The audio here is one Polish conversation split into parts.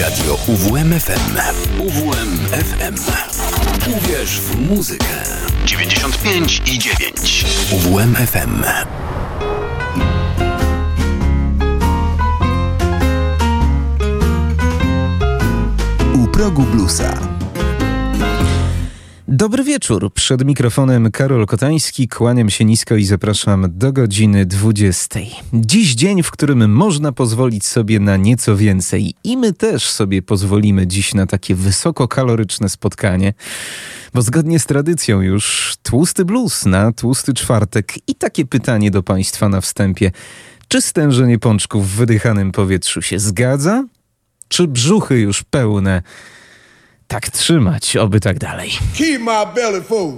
Radio UWMFM. UWMFM. Uwierz w muzykę. 95 i 9. UWMFM. U progu bluesa. Dobry wieczór. Przed mikrofonem Karol Kotański. Kłaniam się nisko i zapraszam do godziny 20. Dziś dzień, w którym można pozwolić sobie na nieco więcej. I my też sobie pozwolimy dziś na takie wysokokaloryczne spotkanie. Bo zgodnie z tradycją już tłusty blues na tłusty czwartek. I takie pytanie do Państwa na wstępie. Czy stężenie pączków w wydychanym powietrzu się zgadza? Czy brzuchy już pełne? Tak trzymać, oby tak dalej. Keep my belly full.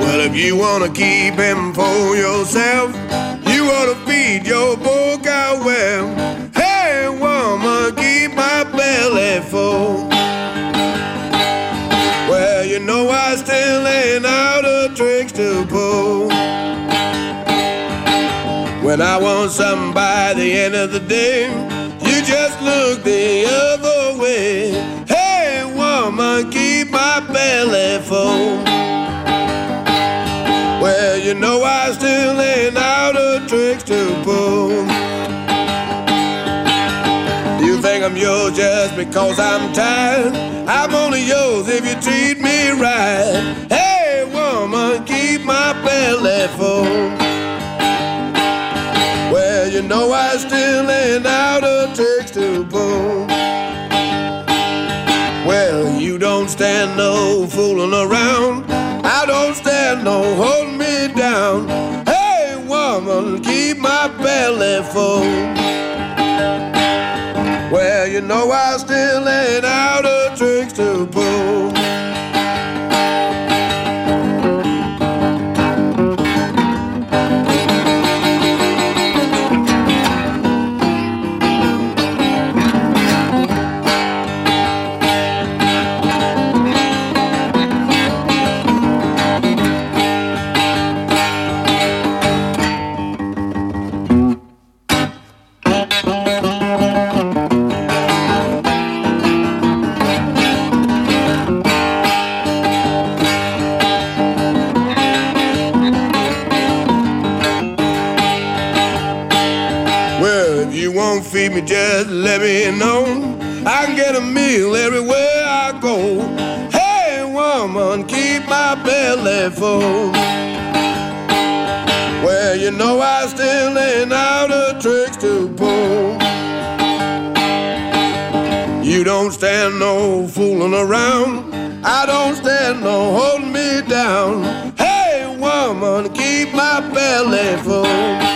Well, if you wanna keep him for yourself, you ought to feed your poor When I want something by the end of the day, you just look the other way. Hey, woman, keep my belly full. Well, you know I still ain't out of tricks to pull. You think I'm yours just because I'm tired? I'm only yours if you treat me right. Hey, woman, keep my belly full. You know I still ain't out of tricks to pull. Well, you don't stand no fooling around. I don't stand no holding me down. Hey, woman, keep my belly full. Well, you know I still ain't out of tricks to pull. Just let me know. I can get a meal everywhere I go. Hey, woman, keep my belly full. Well, you know I still ain't out of tricks to pull. You don't stand no fooling around. I don't stand no holding me down. Hey, woman, keep my belly full.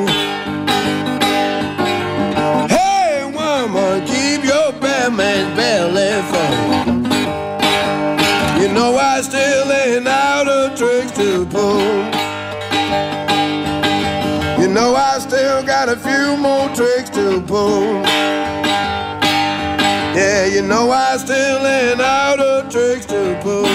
you know I still ain't out of tricks to pull.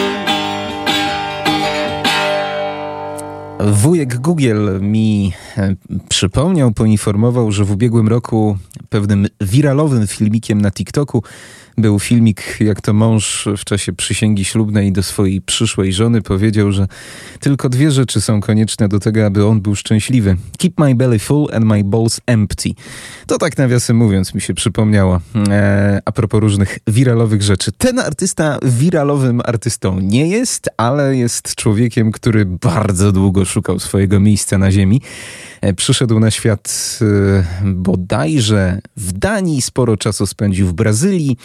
Wujek Google mi e, przypomniał, poinformował, że w ubiegłym roku pewnym wiralowym filmikiem na TikToku był filmik, jak to mąż w czasie przysięgi ślubnej do swojej przyszłej żony powiedział, że tylko dwie rzeczy są konieczne do tego, aby on był szczęśliwy. Keep my belly full and my balls empty. To tak nawiasem mówiąc mi się przypomniało e, a propos różnych wiralowych rzeczy. Ten artysta wiralowym artystą nie jest, ale jest człowiekiem, który bardzo długo szukał swojego miejsca na ziemi. E, przyszedł na świat e, bodajże w Danii, sporo czasu spędził w Brazylii,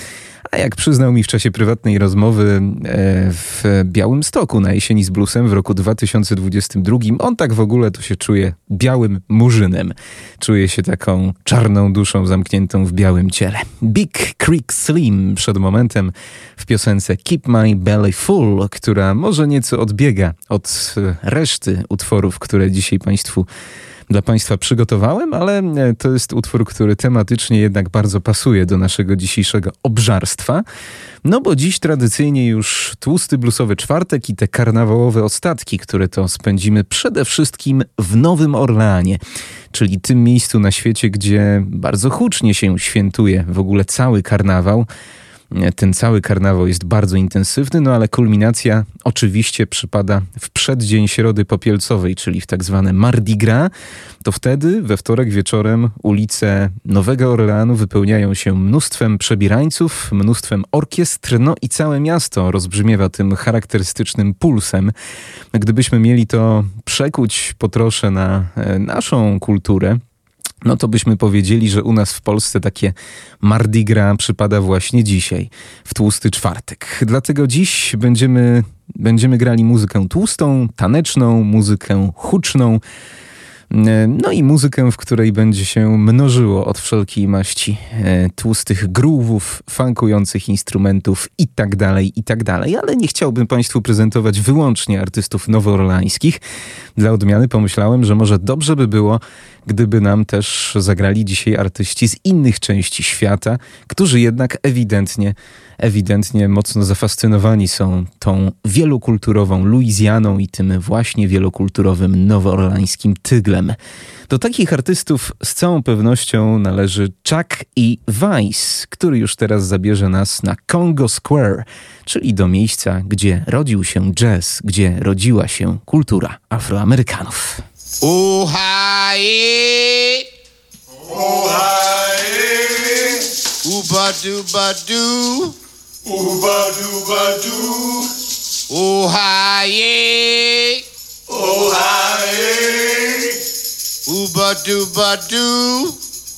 A jak przyznał mi w czasie prywatnej rozmowy e, w Białym Stoku na jesieni z bluesem w roku 2022, on tak w ogóle to się czuje białym murzynem. Czuje się taką czarną duszą zamkniętą w białym ciele. Big Creek Slim przed momentem w piosence Keep My Belly Full, która może nieco odbiega od reszty utworów, które dzisiaj Państwu dla Państwa przygotowałem, ale e, to jest utwór, który tematycznie jednak bardzo pasuje do naszego dzisiejszego obżarstwa. No bo dziś tradycyjnie już tłusty bluesowy czwartek i te karnawałowe ostatki, które to spędzimy przede wszystkim w Nowym Orleanie, czyli tym miejscu na świecie, gdzie bardzo hucznie się świętuje w ogóle cały karnawał. Ten cały karnawał jest bardzo intensywny, no ale kulminacja oczywiście przypada w przeddzień Środy Popielcowej, czyli w tak zwane Mardi Gras. To wtedy, we wtorek wieczorem, ulice Nowego Orleanu wypełniają się mnóstwem przebierańców, mnóstwem orkiestr, no i całe miasto rozbrzmiewa tym charakterystycznym pulsem. Gdybyśmy mieli to przekuć po trosze na e, naszą kulturę, no to byśmy powiedzieli, że u nas w Polsce takie Mardi Gras przypada właśnie dzisiaj, w tłusty czwartek. Dlatego dziś będziemy, będziemy grali muzykę tłustą, taneczną, muzykę huczną, no i muzykę, w której będzie się mnożyło od wszelkiej maści e, tłustych grówów, funkujących instrumentów i tak dalej, i tak. Ale nie chciałbym Państwu prezentować wyłącznie artystów nowoorlańskich. Dla odmiany pomyślałem, że może dobrze by było, gdyby nam też zagrali dzisiaj artyści z innych części świata, którzy jednak ewidentnie, ewidentnie mocno zafascynowani są tą wielokulturową Luizjaną i tym właśnie wielokulturowym nowoorlańskim tyglem. Do takich artystów z całą pewnością należy Chuck E. Weiss, który już teraz zabierze nas na Congo Square, czyli do miejsca, gdzie rodził się jazz, gdzie rodziła się kultura Afroamerykanów. Oh, hi. Oh, hi. Ooba dooba doo. Ooba dooba doo. Oh, hi. Oh, hi. Ooba dooba doo.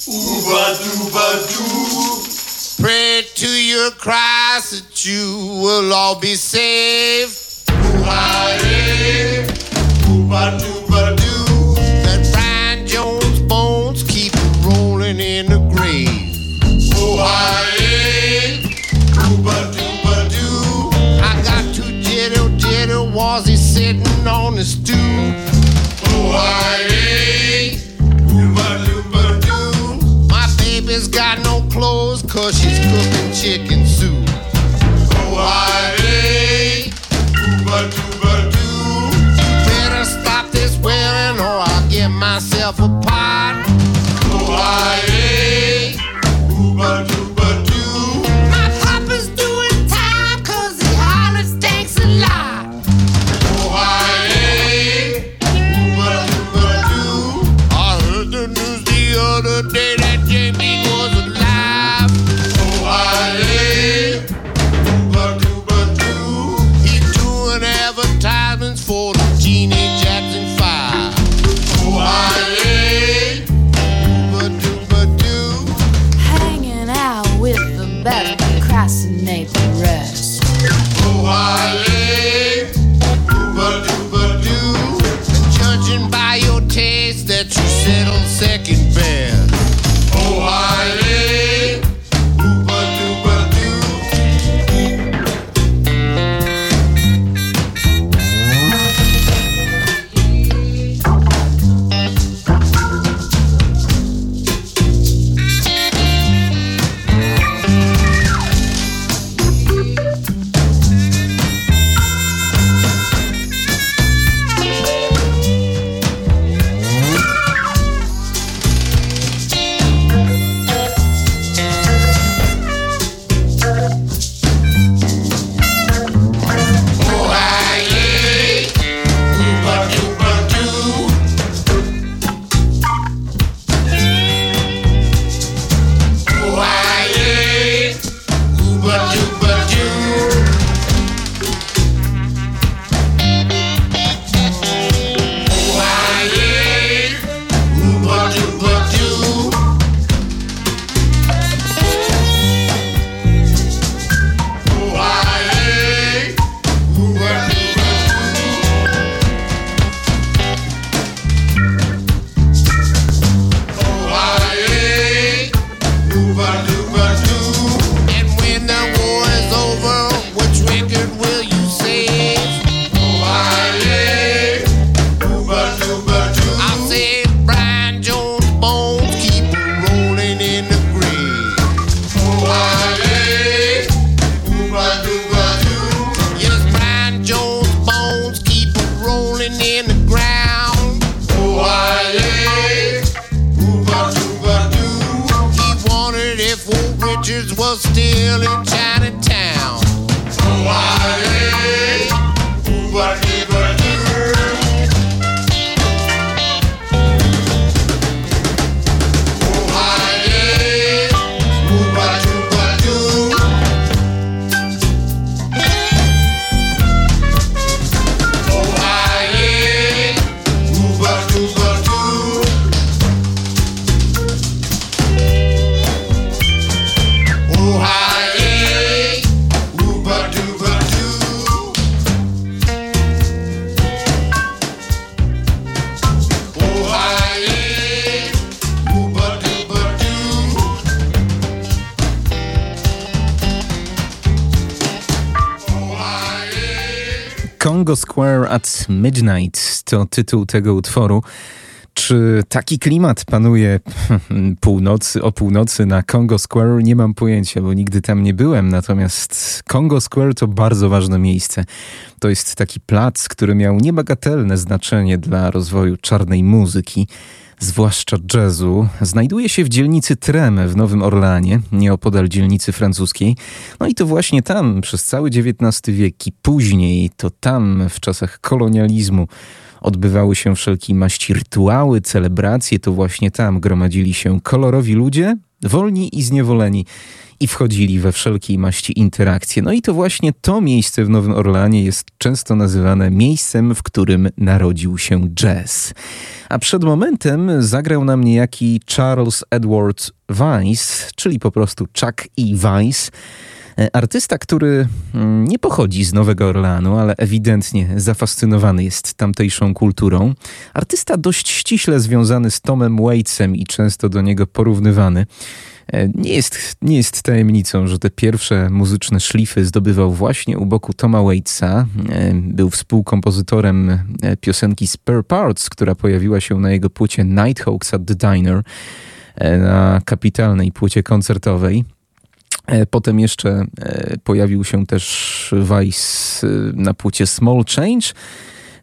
Ooba dooba doo. Pray to your Christ that you will all be saved. Oh, hi. Congo Square at Midnight to tytuł tego utworu. Czy taki klimat panuje północy, o północy na Congo Square? Nie mam pojęcia, bo nigdy tam nie byłem. Natomiast Congo Square to bardzo ważne miejsce. To jest taki plac, który miał niebagatelne znaczenie dla rozwoju czarnej muzyki zwłaszcza jazzu, znajduje się w dzielnicy Treme w Nowym Orleanie, nieopodal dzielnicy francuskiej. No i to właśnie tam przez cały XIX wiek i później, to tam w czasach kolonializmu odbywały się wszelkie maści rytuały, celebracje, to właśnie tam gromadzili się kolorowi ludzie, wolni i zniewoleni i wchodzili we wszelkiej maści interakcje. No i to właśnie to miejsce w Nowym Orleanie jest często nazywane miejscem, w którym narodził się jazz. A przed momentem zagrał nam niejaki Charles Edward Weiss, czyli po prostu Chuck E. Weiss, Artysta, który mm, nie pochodzi z Nowego Orleanu, ale ewidentnie zafascynowany jest tamtejszą kulturą. Artysta dość ściśle związany z Tomem Waitsem i często do niego porównywany. E, nie jest, nie jest tajemnicą, że te pierwsze muzyczne szlify zdobywał właśnie u boku Toma Waitsa. E, był współkompozytorem e, piosenki Spare Parts, która pojawiła się na jego płycie Nighthawks at the Diner na kapitalnej płycie koncertowej. Potem jeszcze pojawił się też Weiss na płycie Small Change.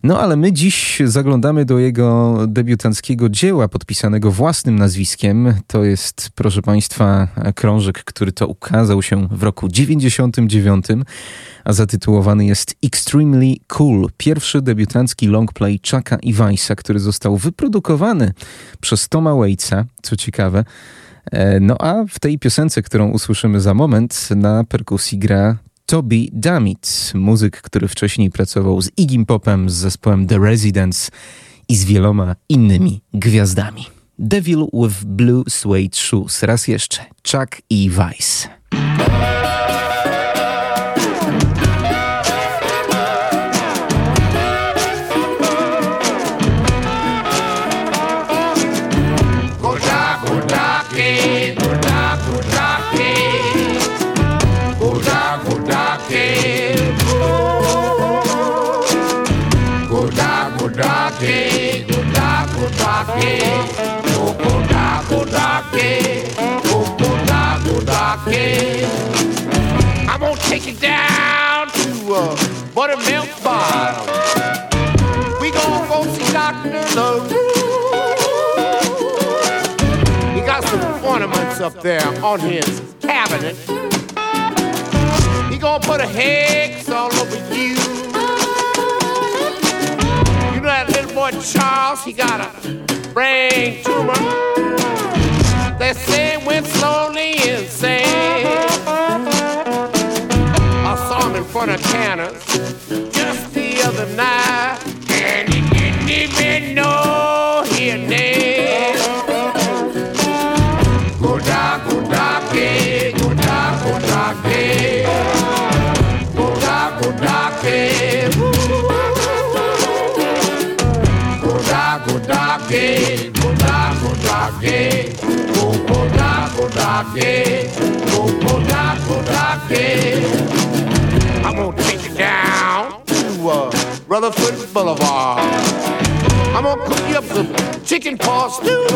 No ale my dziś zaglądamy do jego debiutanckiego dzieła podpisanego własnym nazwiskiem. To jest, proszę Państwa, krążek, który to ukazał się w roku 99, a zatytułowany jest Extremely Cool. Pierwszy debiutancki longplay Chucka i Weissa, który został wyprodukowany przez Toma Waitsa, co ciekawe. E, no a w tej piosence, którą usłyszymy za moment, na perkusji gra Toby Damit, muzyk, który wcześniej pracował z Iggy Popem, z zespołem The Residents i z wieloma innymi gwiazdami. Devil with Blue Suede Shoes. Raz jeszcze. Chuck E. Weiss. Uh, Buttermilk Bar. We gonna go see Dr. Love. He got some ornaments up there on his cabinet. He gonna put a hex all over you. You know that little boy Charles, he got a brain tumor. They say went slowly insane. Just the other night, and he didn't even know his name. Good. I'm gonna take you down to uh, Rutherford Boulevard. I'm gonna cook you up some chicken paw stew.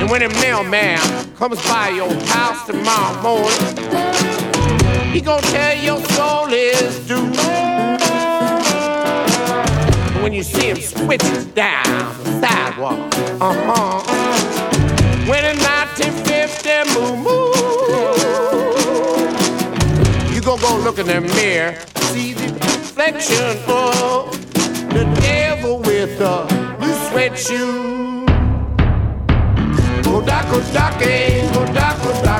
And when a mailman comes by your house tomorrow morning, he gonna tell your soul is due. And when you see him switching down the sidewalk, uh huh. When look in the mirror, see the reflection of the devil with the blue sweat shoe. Go dock, go dock, go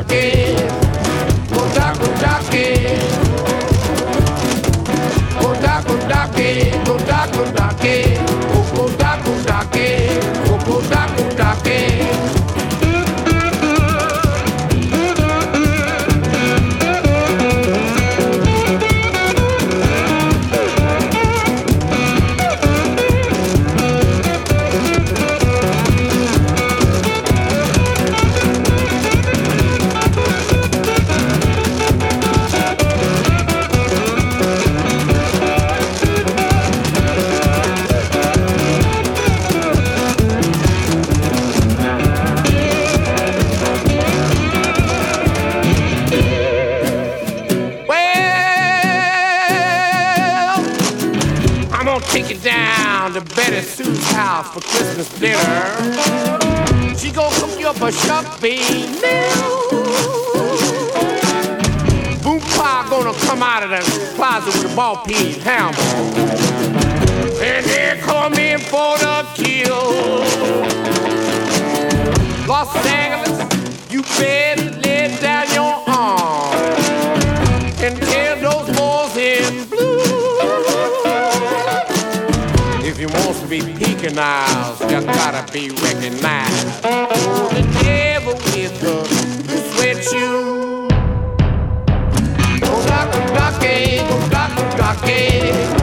house for Christmas dinner. She gonna cook you up a bean meal. Boom Pa gonna come out of the closet with a ball peen hammer. And they come in for the kill. Los Angeles, you better lay down your arms and tell those boys in If you wants to be Niles just gotta be recognized. The devil with the sweatshirt. Oh, knock, knock, eh, knock, knock, knock.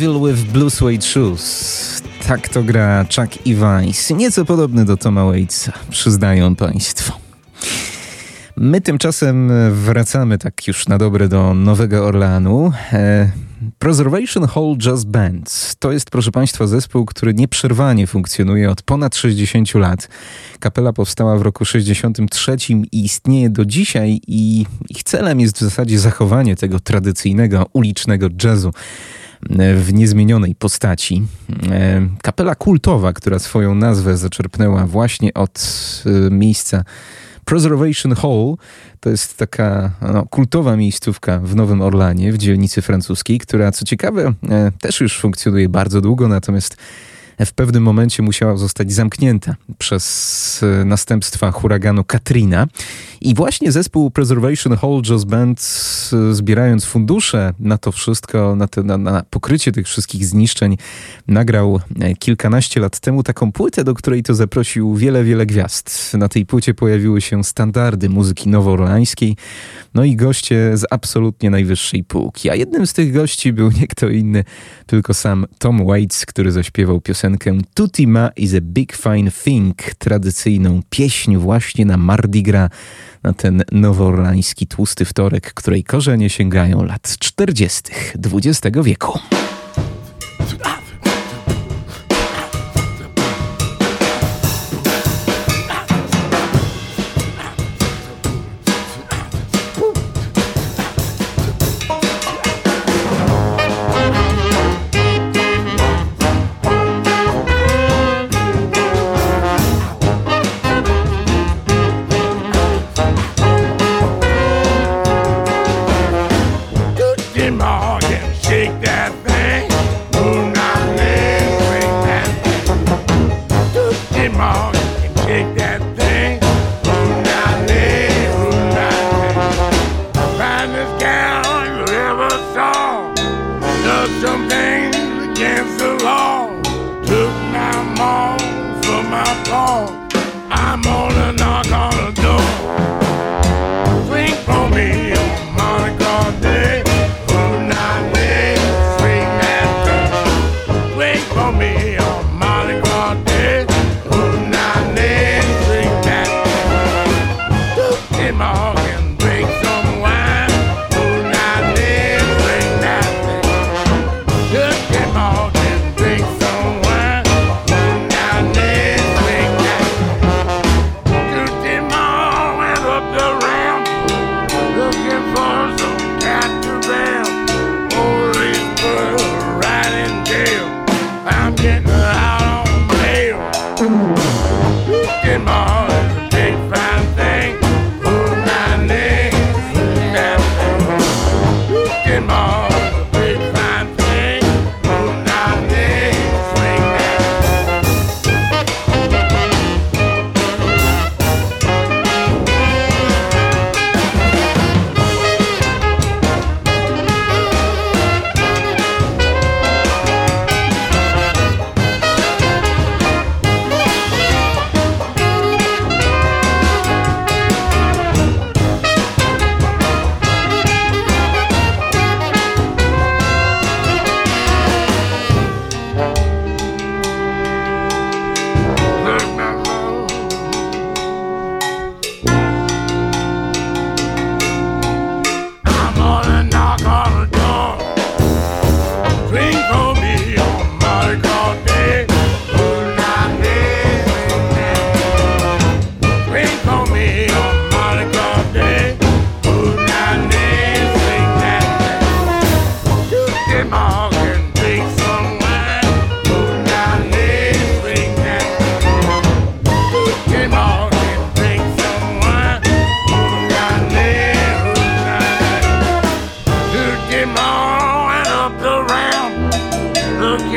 Devil with Blue Suede Shoes. Tak to gra Chuck E. Weiss. Nieco podobny do Toma Waitsa, przyznają państwo. My tymczasem wracamy tak już na dobre do Nowego Orleanu. E, Preservation Hall Jazz Band to jest, proszę Państwa, zespół, który nieprzerwanie funkcjonuje od ponad 60 lat. Kapela powstała w roku 63 i istnieje do dzisiaj i ich celem jest w zasadzie zachowanie tego tradycyjnego ulicznego jazzu w niezmienionej postaci. E, kapela kultowa, która swoją nazwę zaczerpnęła właśnie od e, miejsca Preservation Hall to jest taka no, kultowa miejscówka w Nowym Orlanie, w dzielnicy francuskiej, która co ciekawe e, też już funkcjonuje bardzo długo, natomiast w pewnym momencie musiała zostać zamknięta przez następstwa huraganu Katrina. I właśnie zespół Preservation Hall Jazz Band, e, zbierając fundusze na to wszystko, na, te, na, na pokrycie tych wszystkich zniszczeń, nagrał e, kilkanaście lat temu taką płytę, do której to zaprosił wiele, wiele gwiazd. Na tej płycie pojawiły się standardy muzyki nowoorlańskiej, no i goście z absolutnie najwyższej półki. A jednym z tych gości był nie kto inny, tylko sam Tom Waits, który zaśpiewał piosenkę Tutti Ma is a Big Fine Thing, tradycyjną pieśń właśnie na Mardi Gras, na ten nowoorlański tłusty wtorek, której korzenie sięgają lat 40. XX wieku.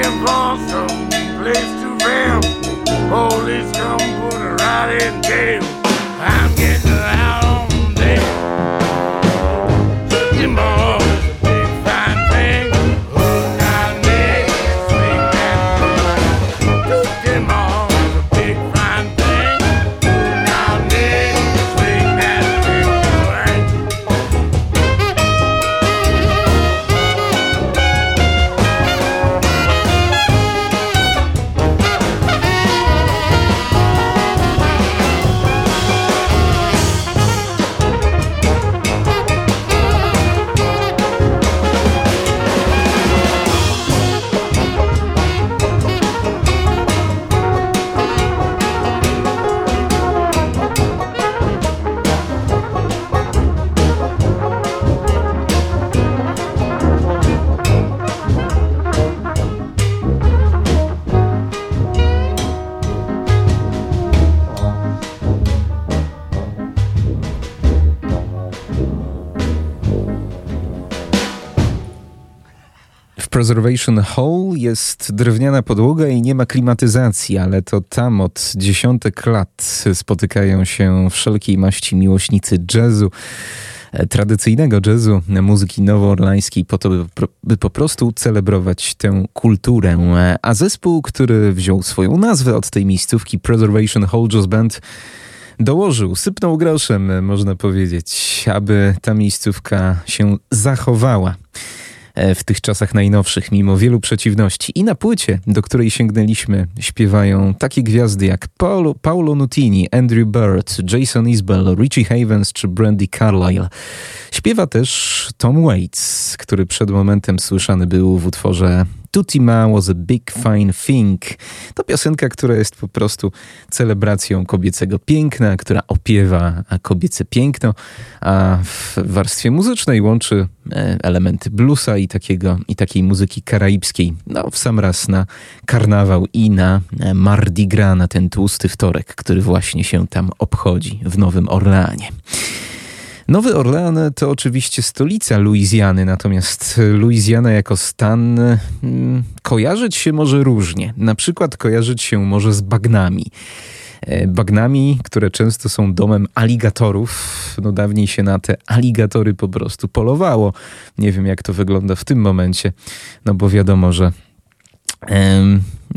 For some place to vamp. Police come put her right in jail. Preservation Hall jest drewniana podłoga i nie ma klimatyzacji, ale to tam od dziesiątek lat spotykają się wszelkiej maści miłośnicy jazzu, e, tradycyjnego jazzu, muzyki nowoorlańskiej po to, by, by po prostu celebrować tę kulturę. E, A zespół, który wziął swoją nazwę od tej miejscówki Preservation Hall Jazz Band dołożył, sypnął groszem, e, można powiedzieć, aby ta miejscówka się zachowała w tych czasach najnowszych, mimo wielu przeciwności. I na płycie, do której sięgnęliśmy, śpiewają takie gwiazdy jak Paolo, Paolo Nutini, Andrew Bird, Jason Isbell, Richie Havens czy Brandy Carlile. Śpiewa też Tom Waits, który przed momentem słyszany był w utworze Tutti Ma was a big fine thing. To piosenka, która jest po prostu celebracją kobiecego piękna, która opiewa kobiece piękno, a w warstwie muzycznej łączy e, elementy bluesa i, takiego, i takiej muzyki karaibskiej. No, w sam raz na karnawał i na e, Mardi Gras, na ten tłusty wtorek, który właśnie się tam obchodzi w Nowym Orleanie. Nowy Orlean to oczywiście stolica Luizjany, natomiast Luizjana jako stan mm, kojarzyć się może różnie. Na przykład kojarzyć się może z bagnami. E, Bagnami, które często są domem aligatorów. No dawniej się na te aligatory po prostu polowało. Nie wiem jak to wygląda w tym momencie, no bo wiadomo, że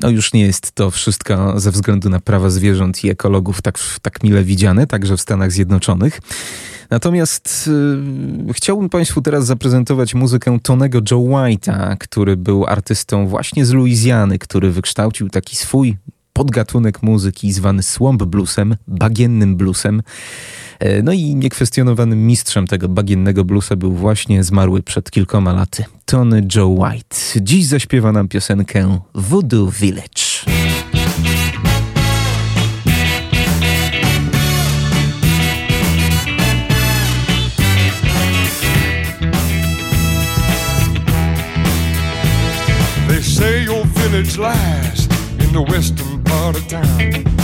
No już nie jest to wszystko ze względu na prawa zwierząt i ekologów tak, tak mile widziane, także w Stanach Zjednoczonych. Natomiast y, chciałbym Państwu teraz zaprezentować muzykę Tonego Joe White'a, który był artystą właśnie z Luizjany, który wykształcił taki swój podgatunek muzyki zwany swamp bluesem, bagiennym bluesem. E, no i niekwestionowanym mistrzem tego bagiennego bluesa był właśnie zmarły przed kilkoma laty Tony Joe White. Dziś zaśpiewa nam piosenkę Voodoo Village. They say your village lies in the western part of town,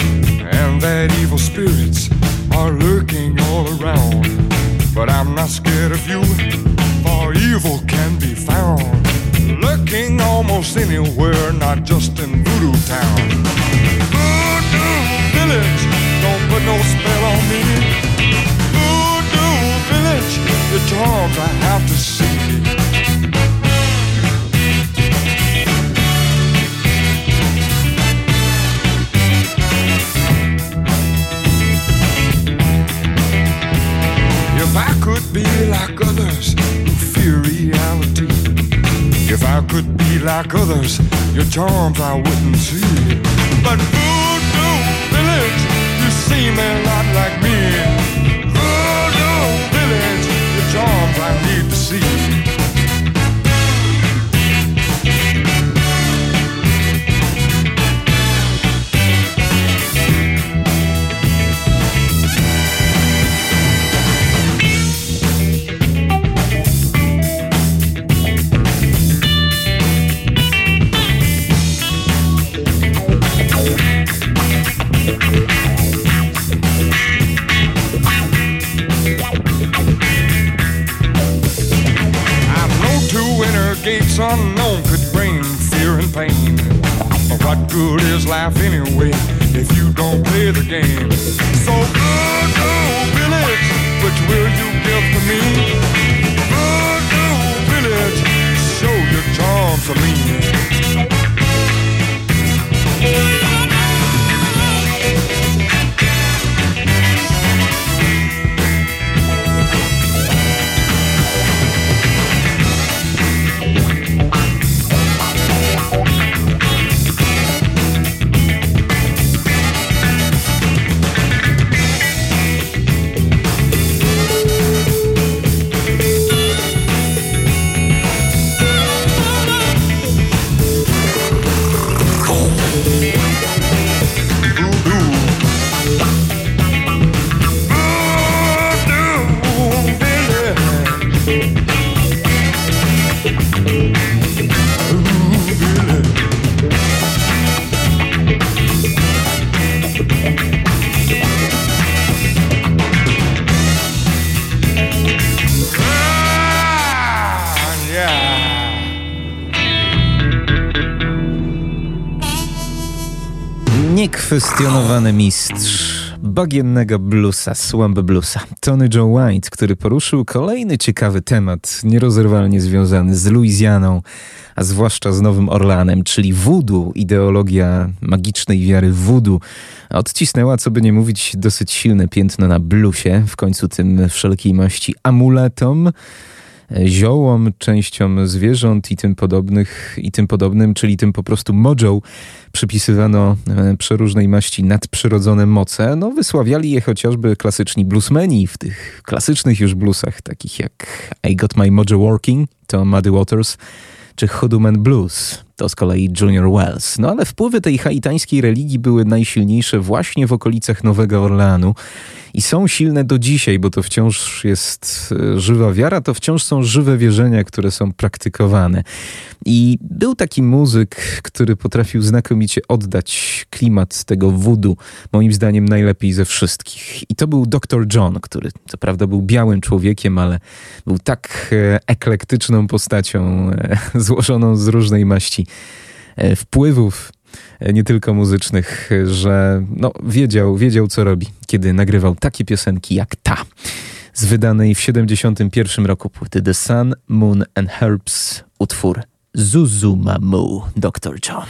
and that evil spirits are lurking all around. But I'm not scared of you, for evil can be found lurking almost anywhere, not just in Voodoo Town. Voodoo Village, don't put no spell on me. Voodoo Village, your charms I have to see. Others who fear reality, if I could be like others, your charms I wouldn't see. But Voodoo Village, you seem a lot like me. Voodoo Village, your charms I need to see. You don't play the game? Niekwestionowany mistrz bagiennego bluesa, swamp bluesa, Tony Joe White, który poruszył kolejny ciekawy temat, nierozerwalnie związany z Luizjaną, a zwłaszcza z Nowym Orlanem, czyli voodoo, ideologia magicznej wiary voodoo, odcisnęła, co by nie mówić, dosyć silne piętno na bluesie, w końcu tym wszelkiej maści amuletom, ziołom, częściom zwierząt i tym podobnych, i tym podobnym, czyli tym po prostu mojo przypisywano e, przeróżnej maści nadprzyrodzone moce. No, wysławiali je chociażby klasyczni bluesmeni w tych klasycznych już bluesach, takich jak I Got My Mojo Working, to Muddy Waters, czy Hoodoo Blues, to z kolei Junior Wells. No ale wpływy tej haitańskiej religii były najsilniejsze właśnie w okolicach Nowego Orleanu i są silne do dzisiaj, bo to wciąż jest e, żywa wiara, to wciąż są żywe wierzenia, które są praktykowane. I był taki muzyk, który potrafił znakomicie oddać klimat tego voodoo, moim zdaniem najlepiej ze wszystkich. I to był Dr. John, który co prawda był białym człowiekiem, ale był tak e, eklektyczną postacią, e, złożoną z różnej maści E, wpływów e, nie tylko muzycznych, e, że no, wiedział, wiedział co robi, kiedy nagrywał takie piosenki jak ta. Z wydanej w 71 roku płyty The Sun, Moon and Herbs utwór Zuzumamu, Dr. John.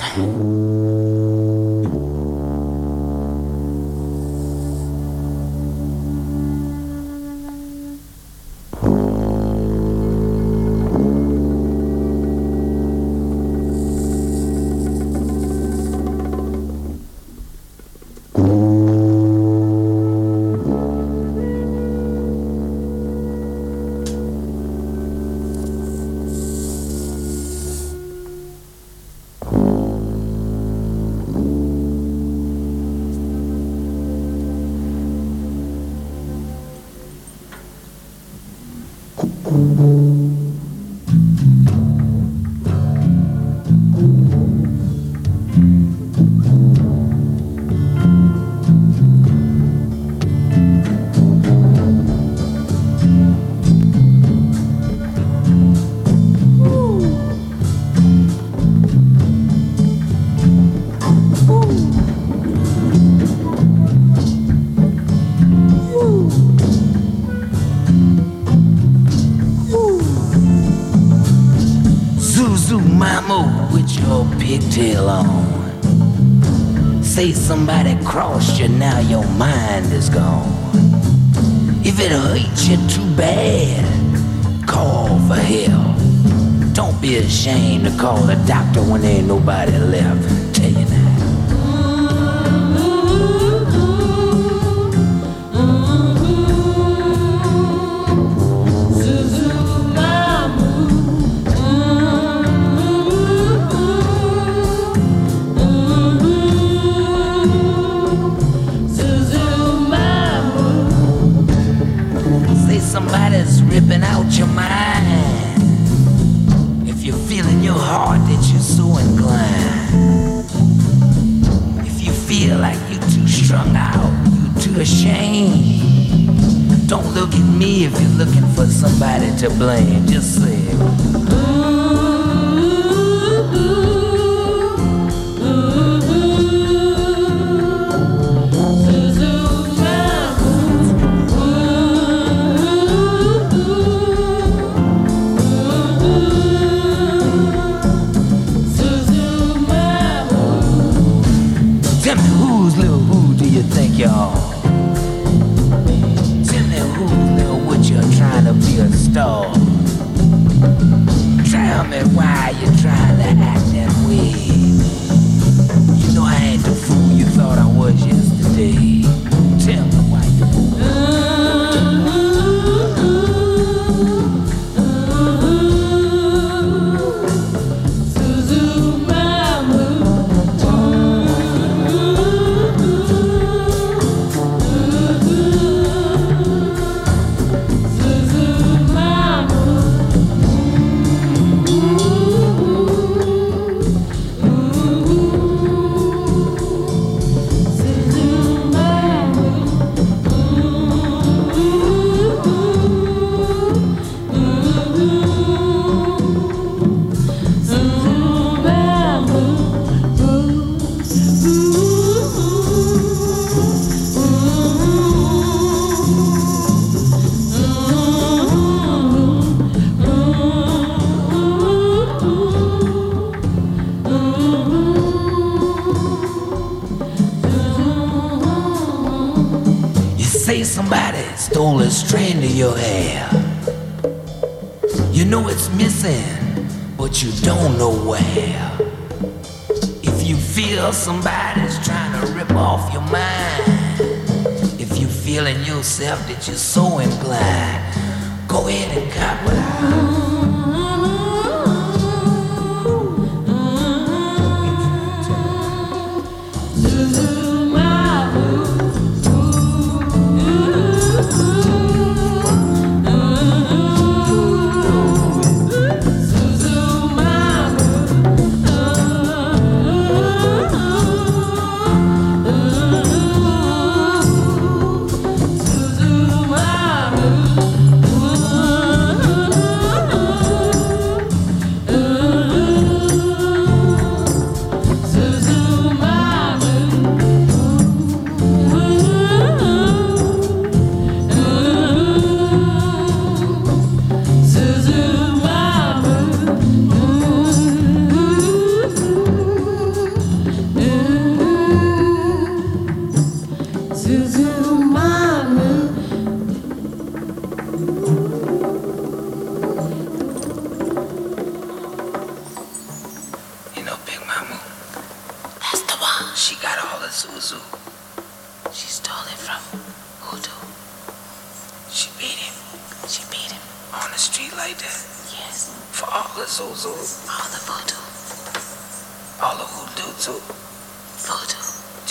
only strand of your hair. You know it's missing, but you don't know where. If you feel somebody's trying to rip off your mind, if you feel in yourself that you're so inclined, go ahead and cop it.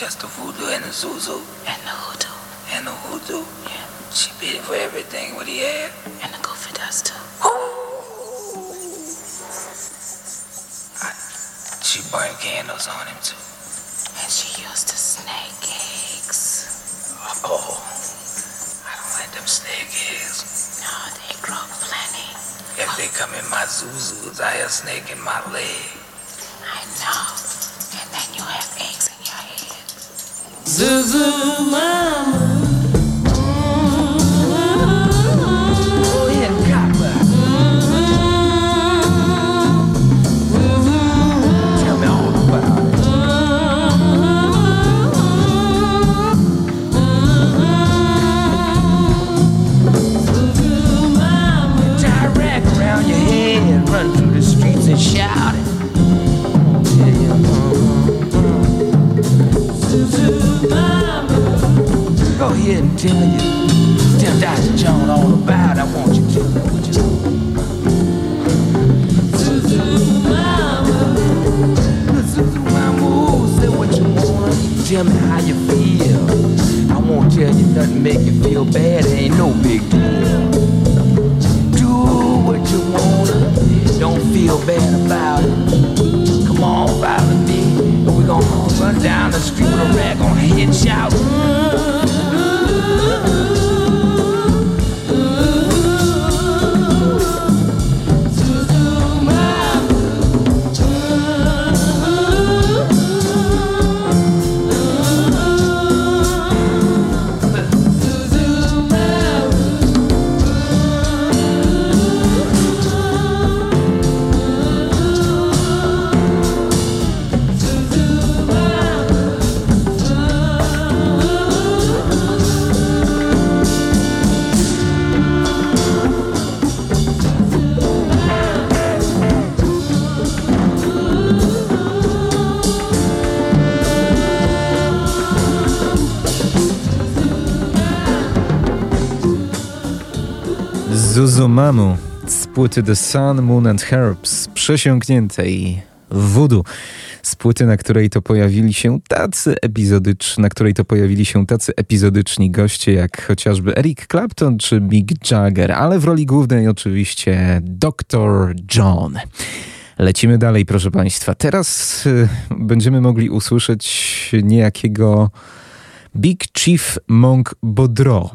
Just the voodoo and the Zuzu. And the hoodoo. And the hoodoo. Yeah. She beat him for everything what he had. And the goofy dust too. She burned candles on him too. And she used to snake eggs. Oh, I don't like them snake eggs. No, they grow plenty. If they come in my zuzus, I a snake in my leg. Kızım ama And tell you. Tell Dr. John all about it. I want you to what you Zuzu mama, ooh, say what you want. Tell me how you feel. I won't tell you nothing make you feel bad. It ain't no big deal. Do what you wanna. Don't feel bad about it. Come on, follow me. And we gonna run down the street with a rag on head shout. Mm, mm, mm. Ooh. Zuzumamu z płyty The Sun, Moon and Herbs, przesiąkniętej voodoo. Z płyty, na której to pojawili się tacy epizodyczni, na której to pojawili się tacy epizodyczni goście, jak chociażby Eric Clapton czy Mick Jagger, ale w roli głównej oczywiście Dr. John. Lecimy dalej, proszę Państwa. Teraz y, będziemy mogli usłyszeć niejakiego Big Chief Monk Bodro.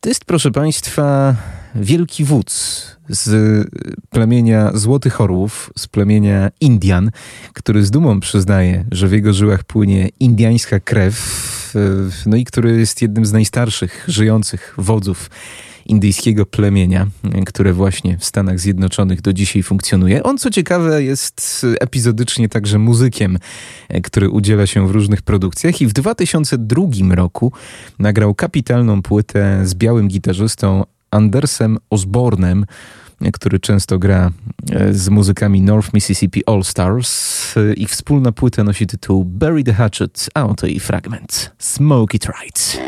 To jest, proszę Państwa, wielki wódz z plemienia Złotych Orłów, z plemienia Indian, który z dumą przyznaje, że w jego żyłach płynie indiańska krew, y, no i który jest jednym z najstarszych żyjących wodzów indyjskiego plemienia, które właśnie w Stanach Zjednoczonych do dzisiaj funkcjonuje. On, co ciekawe, jest epizodycznie także muzykiem, który udziela się w różnych produkcjach i w 2002 roku nagrał kapitalną płytę z białym gitarzystą Andersem Osbornem, który często gra z muzykami North Mississippi All Stars. Ich wspólna płyta nosi tytuł Bury the Hatchet, a oto jej fragment Smoke It Right.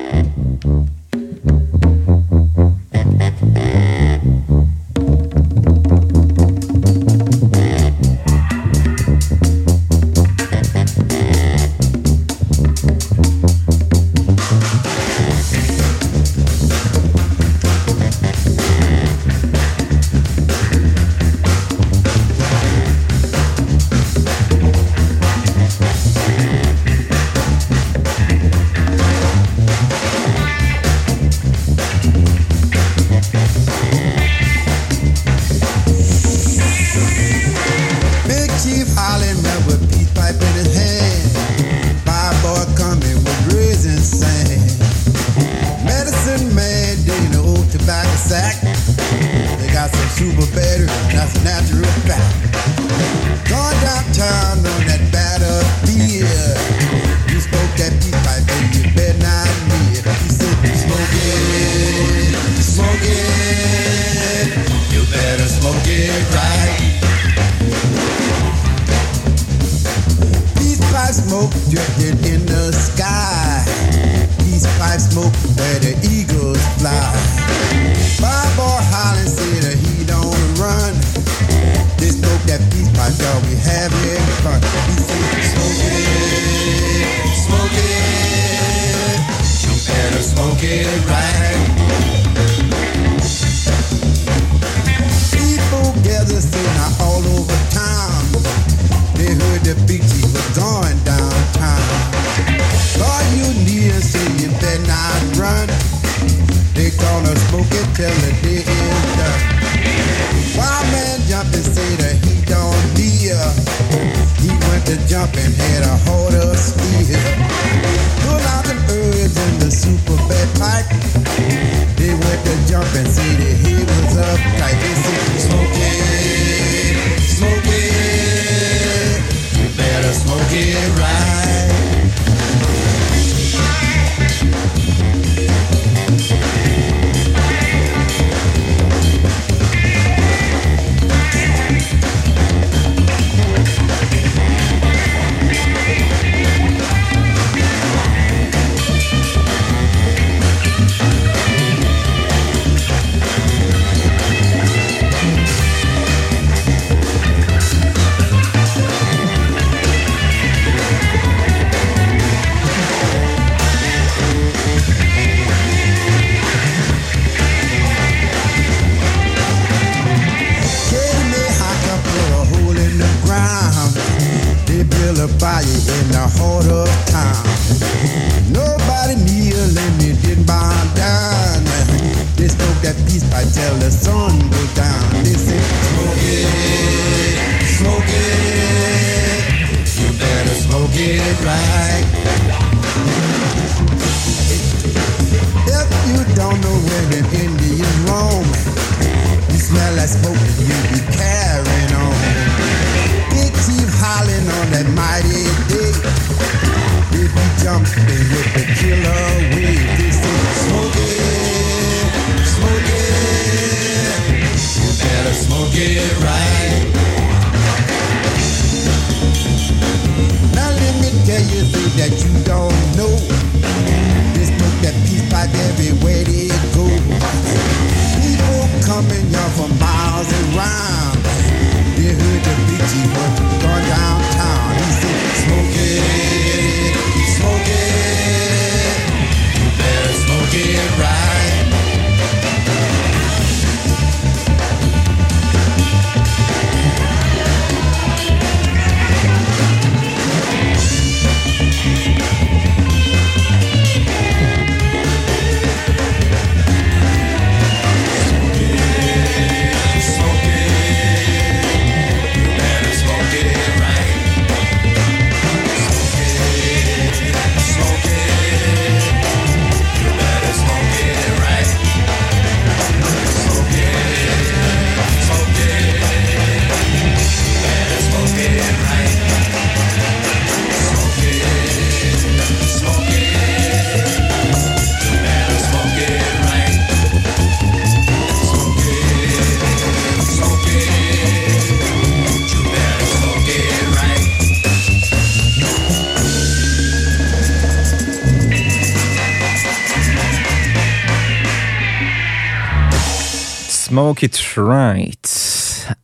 Smoke It Right.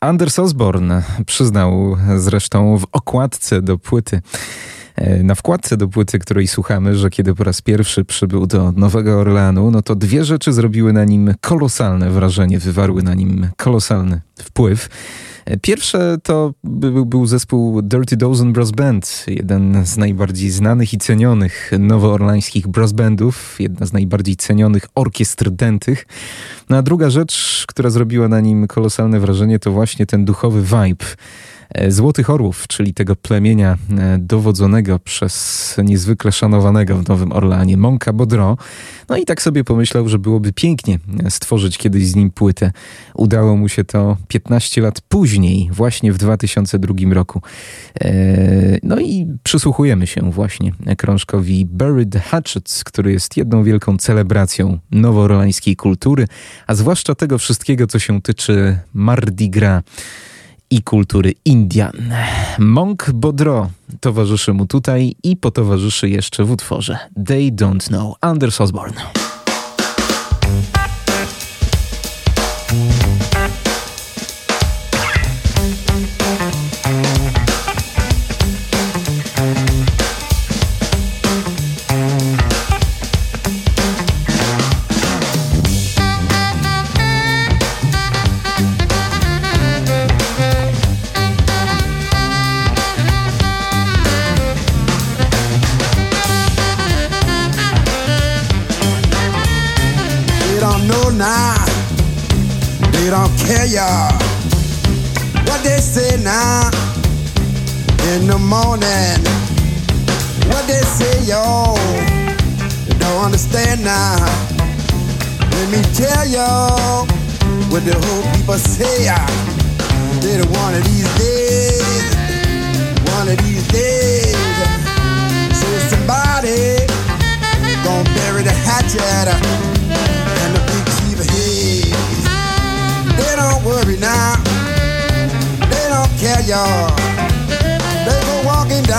Anders Osborne przyznał zresztą w okładce do płyty, e, na wkładce do płyty, której słuchamy, że kiedy po raz pierwszy przybył do Nowego Orleanu, no to dwie rzeczy zrobiły na nim kolosalne wrażenie, wywarły na nim kolosalny wpływ. Pierwsze to był, był zespół Dirty Dozen Brass Band, jeden z najbardziej znanych i cenionych nowoorlańskich brass bandów, jedna z najbardziej cenionych orkiestr dętych. No a druga rzecz, która zrobiła na nim kolosalne wrażenie, to właśnie ten duchowy vibe. Złotych Orłów, czyli tego plemienia e, dowodzonego przez niezwykle szanowanego w Nowym Orleanie Monka Bodro. No i tak sobie pomyślał, że byłoby pięknie stworzyć kiedyś z nim płytę. Udało mu się to 15 lat później, właśnie w 2002 roku. E, no i przysłuchujemy się właśnie krążkowi Buried Hatchets, który jest jedną wielką celebracją nowoorlańskiej kultury, a zwłaszcza tego wszystkiego, co się tyczy Mardi Gras i kultury Indian. Monk Bodro towarzyszy mu tutaj i potowarzyszy jeszcze w utworze They Don't Know Anders Osborne. In the morning. What they say, y'all. Don't understand now. Let me tell y'all what the whole people say. ah. That one of these days, one of these days, say somebody gonna bury the hatchet and the big chief head. They don't worry now. They don't care, y'all.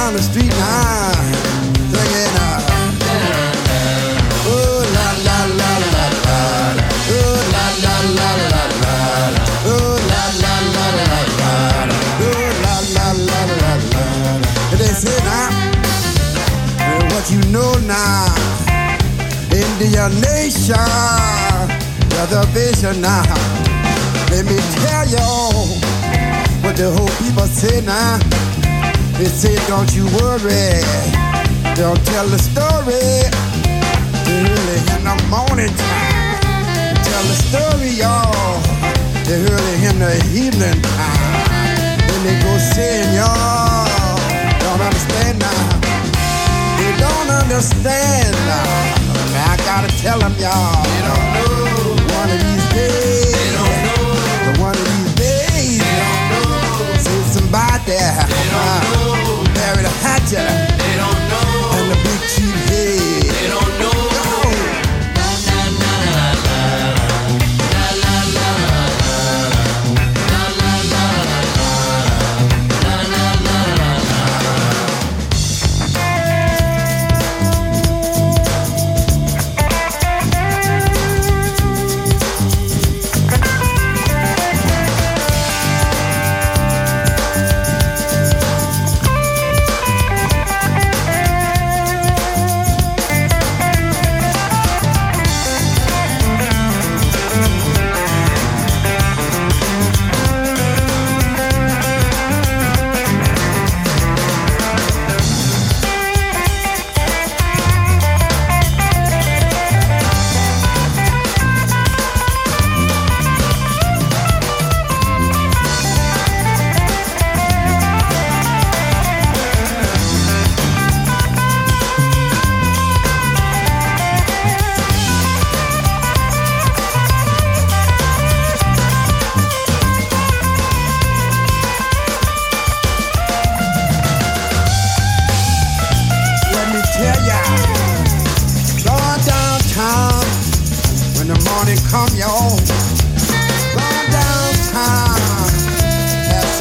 Down the street uh, oh la la la la la, oh la la la la la, oh la la la la la, oh la la la la la. They say now, uh, what you know now. Indian nation, reservation now. Let me tell y'all what the whole people say now. They say, don't you worry, don't tell the story. Early in the morning time, tell the story, y'all. They early in the evening time. Then they go saying, y'all, don't understand now. They don't understand now. I gotta tell them, y'all. They don't know. One of these days. The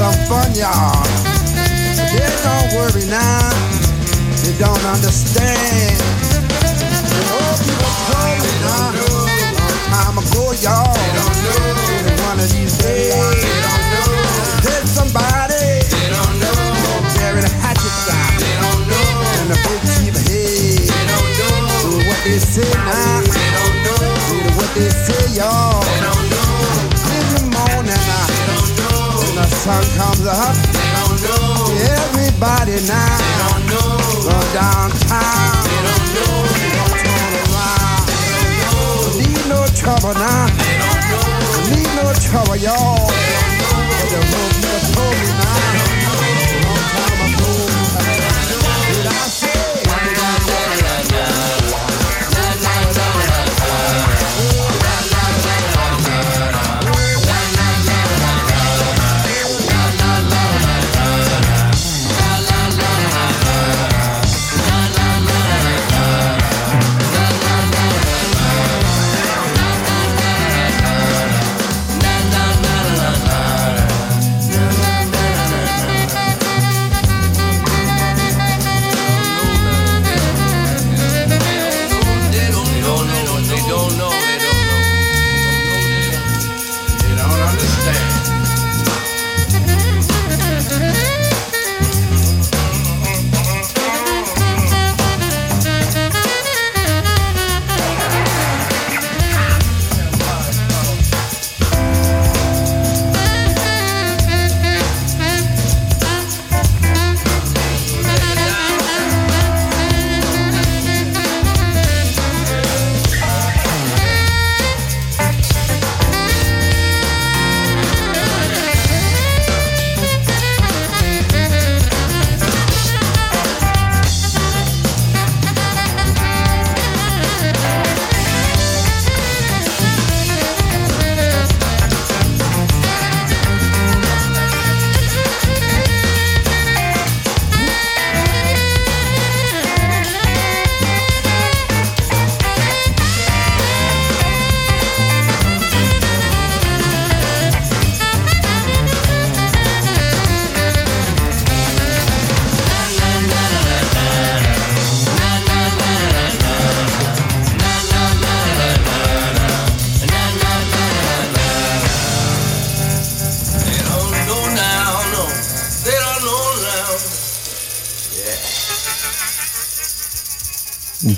some fun, y'all. They don't worry now, You don't understand. The old people told me now, long time ago, y'all. They don't know. One of these days, they don't know. Somebody, they don't know. The hatchet they don't know. The big chief head, they don't know. What they say now, they don't know. What they say, y'all, they don't know. The sun comes up, they don't know. Everybody now, they don't know. Go downtown, they don't know. Don't turn around, they don't know. Need no trouble now, they don't know. Need no trouble, y'all.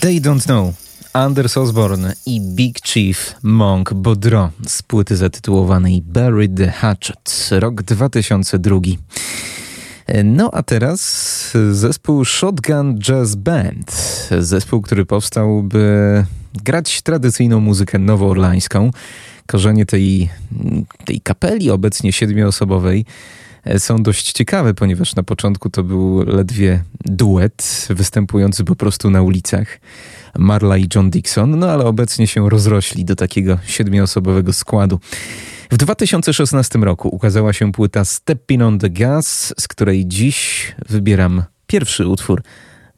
They Don't Know. Anders Osborne i Big Chief Monk Bodro z płyty zatytułowanej Bury the Hatchet, rok 2002. No a teraz zespół Shotgun Jazz Band. Zespół, który powstał, by grać tradycyjną muzykę nowoorlańską. Korzenie tej, tej kapeli, obecnie siedmioosobowej, są dość ciekawe, ponieważ na początku to był ledwie duet występujący po prostu na ulicach. Marla i John Dixon, no ale obecnie się rozrośli do takiego siedmioosobowego składu. W 2016 roku ukazała się płyta Stepping on the Gas, z której dziś wybieram pierwszy utwór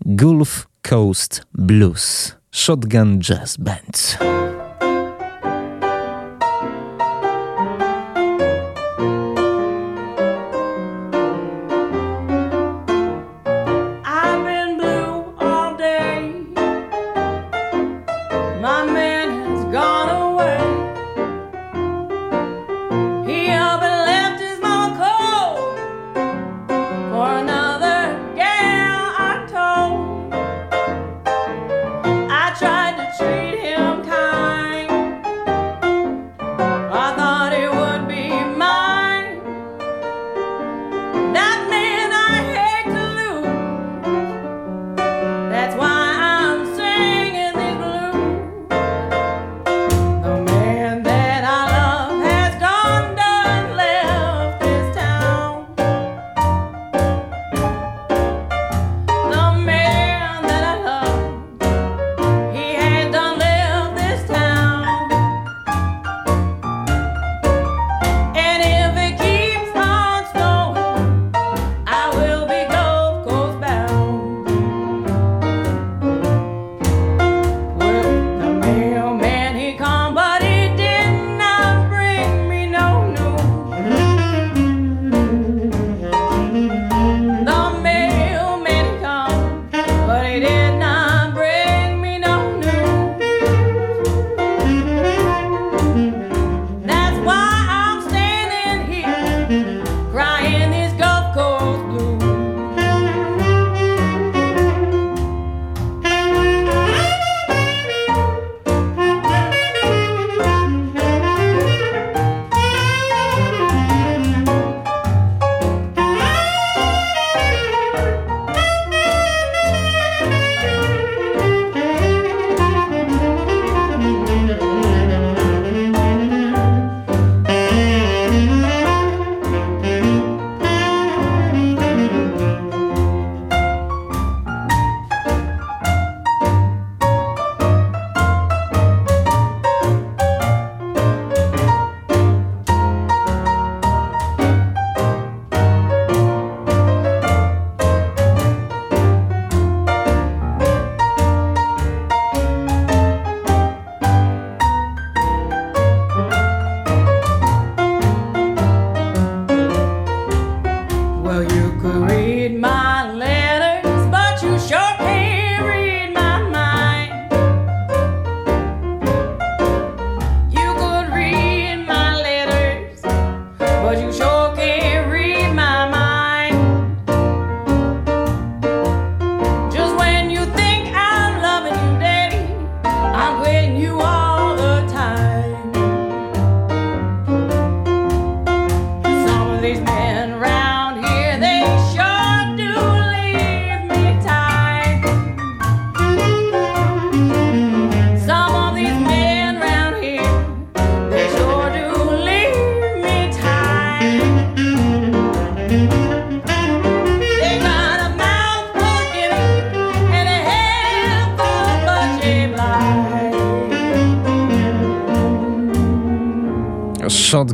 Gulf Coast Blues Shotgun Jazz Band.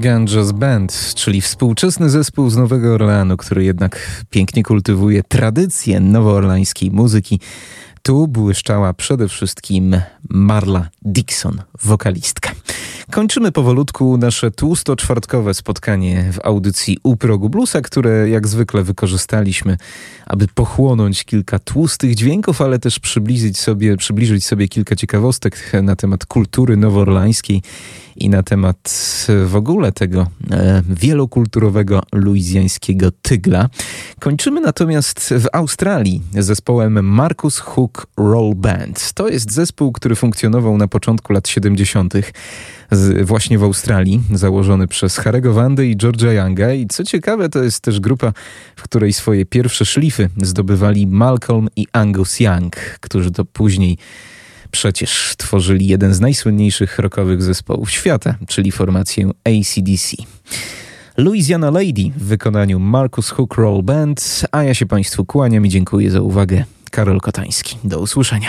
Jazz Band, czyli współczesny zespół z Nowego Orleanu, który jednak pięknie kultywuje tradycję nowoorlańskiej muzyki. Tu błyszczała przede wszystkim Marla Dixon, wokalistka. Kończymy powolutku nasze tłusto-czwartkowe spotkanie w audycji U Progu Bluesa, które jak zwykle wykorzystaliśmy, aby pochłonąć kilka tłustych dźwięków, ale też przybliżyć sobie, przybliżyć sobie kilka ciekawostek na temat kultury nowoorlańskiej i na temat w ogóle tego e, wielokulturowego luizjańskiego tygla. Kończymy natomiast w Australii zespołem Marcus Hook Roll Band. To jest zespół, który funkcjonował na początku lat 70. właśnie w Australii, założony przez Harego Wandę i George'a Younga. I co ciekawe, to jest też grupa, w której swoje pierwsze szlify zdobywali Malcolm i Angus Young, którzy to później przecież tworzyli jeden z najsłynniejszych rockowych zespołów świata, czyli formację ACDC. Louisiana Lady w wykonaniu Marcus Hook Roll Band, a ja się Państwu kłaniam i dziękuję za uwagę. Karol Kotański. Do usłyszenia.